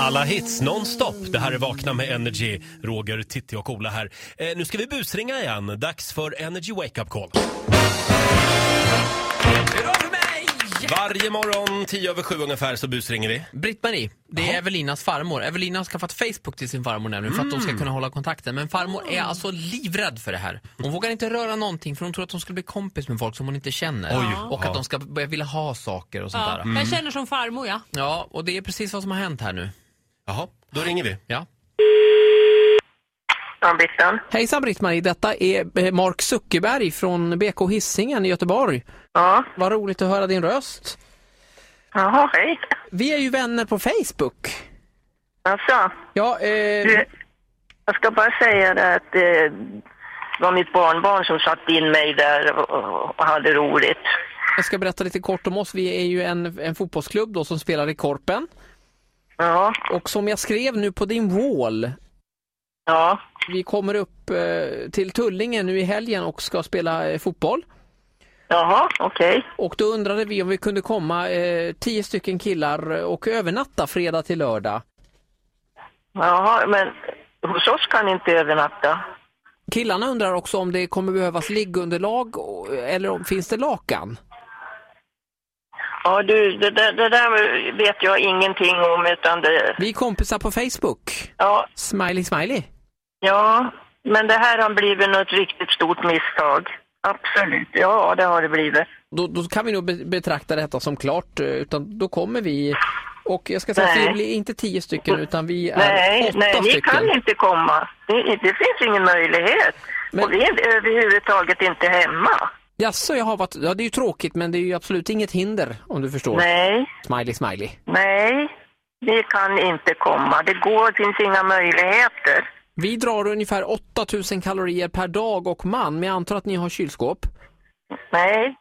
Alla hits nonstop. Det här är Vakna med Energy. Roger, Titti och Ola här. Eh, nu ska vi busringa igen. Dags för Energy Wake Up Call. Varje morgon, tio över sju ungefär, så busringer vi. Britt-Marie, det är Evelinas farmor. Evelina har skaffat Facebook till sin farmor nämligen för att de ska kunna hålla kontakten. Men farmor är alltså livrädd för det här. Hon vågar inte röra någonting för hon tror att hon ska bli kompis med folk som hon inte känner. Oj, och ja. att de ska börja vilja ha saker och sånt Ja, där. Jag känner som farmor ja. Ja, och det är precis vad som har hänt här nu. Jaha, då ringer vi. Ja. Bittan. Hejsan Britt-Marie, detta är eh, Mark Zuckerberg från BK Hisingen i Göteborg. Ja. Vad roligt att höra din röst. Jaha, hej. Vi är ju vänner på Facebook. Alltså, Ja, eh, du, jag ska bara säga det att eh, det var mitt barnbarn som satte in mig där och, och hade roligt. jag ska berätta lite kort om oss. Vi är ju en, en fotbollsklubb då som spelar i Korpen. Ja, Och som jag skrev nu på din wall, ja, vi kommer upp eh, till Tullinge nu i helgen och ska spela eh, fotboll. jaha, okej. Och då undrade vi om vi kunde komma eh, tio stycken killar och övernatta fredag till lördag. Jaha, men hos oss kan ni inte övernatta. Killarna undrar också om det kommer behövas liggunderlag eller om finns det lakan? Ja, du, det, där- det där vet jag ingenting om utan det... Vi är kompisar på Facebook. Ja, Smiley smiley. ja, men det här har blivit något riktigt stort misstag. Absolut, ja det har det blivit. Då, då kan vi nog be- betrakta detta som klart, eh, utan då kommer vi och jag ska säga att Nej. vi blir inte tio stycken utan vi är Nej, åtta nej, ni stycken. kan inte komma. Det, det finns ingen möjlighet. Men- Och vi är överhuvudtaget inte hemma. Jaså, jag har varit, ja det är ju tråkigt men det är ju absolut inget hinder om du förstår. Nej, Smiley smiley. nej, ni kan inte komma. Det går, finns inga möjligheter. Vi drar ungefär 8000 kalorier per dag och man, men jag antar att ni har kylskåp. Nej,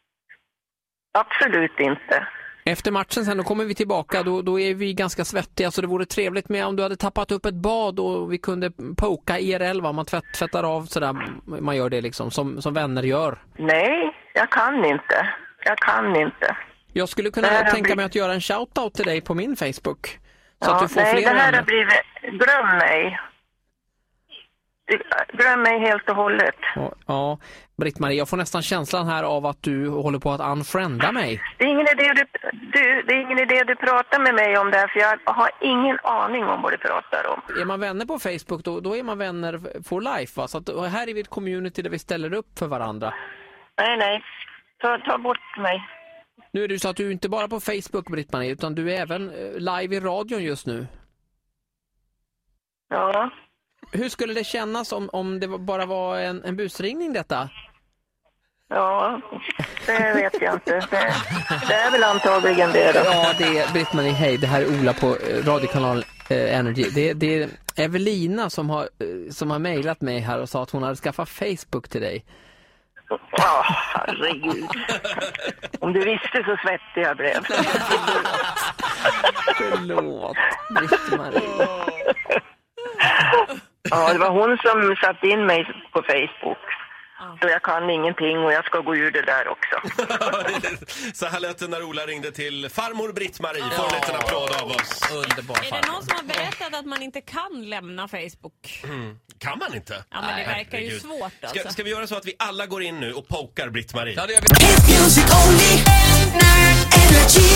absolut inte. Efter matchen sen, då kommer vi tillbaka, då, då är vi ganska svettiga så det vore trevligt med om du hade tappat upp ett bad och vi kunde poka IRL, va? man tvätt, tvättar av sådär, man gör det liksom, som, som vänner gör. Nej, jag kan inte. Jag kan inte. Jag skulle kunna har tänka mig blivit- att göra en shoutout till dig på min Facebook. Så att Ja, du får nej, fler det här har vänner. blivit... Glöm mig. Glöm mig helt och hållet. Ja, Ja, Britt-Marie, jag får nästan känslan här av att du håller på att unfrienda mig. Det är ingen idé du, du, det är ingen idé du pratar med mig om det här, för jag har ingen aning om vad du pratar om. Är man vänner på Facebook då, då är man vänner for life. Va? Så att, här är vi ett community där vi ställer upp för varandra. Nej, nej. Ta, ta bort mig. Nu är det så att du inte bara på Facebook Britt-Marie utan du är även eh, live i radion just nu. Ja. Hur skulle det kännas om, om det bara var en, en busringning detta? Ja, det vet jag inte. Det, det är väl antagligen det då. Ja, det är Britt-Marie, hej, det här är Ola på eh, radiokanal eh, Energy. Det, det är Evelina som har, eh, som har mejlat mig här och sa att hon hade skaffat Facebook till dig. Ja, herregud. Om du visste så svettig jag blev. Förlåt, Britt-Marie. Ja, det var hon som satte in mig på Facebook. Så jag kan ingenting och jag ska gå ur det där också. Så här lät det när Ola ringde till farmor Britt-Marie. Får en liten applåd av oss. Underbar Är det någon som har berättat att man inte kan lämna Facebook? Kan man inte? Ja, men det verkar ju Herregud. svårt alltså. Ska, ska vi göra så att vi alla går in nu och pokar Britt-Marie? Ja, det gör vi. Hit music only. Energy.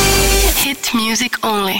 Hit music only.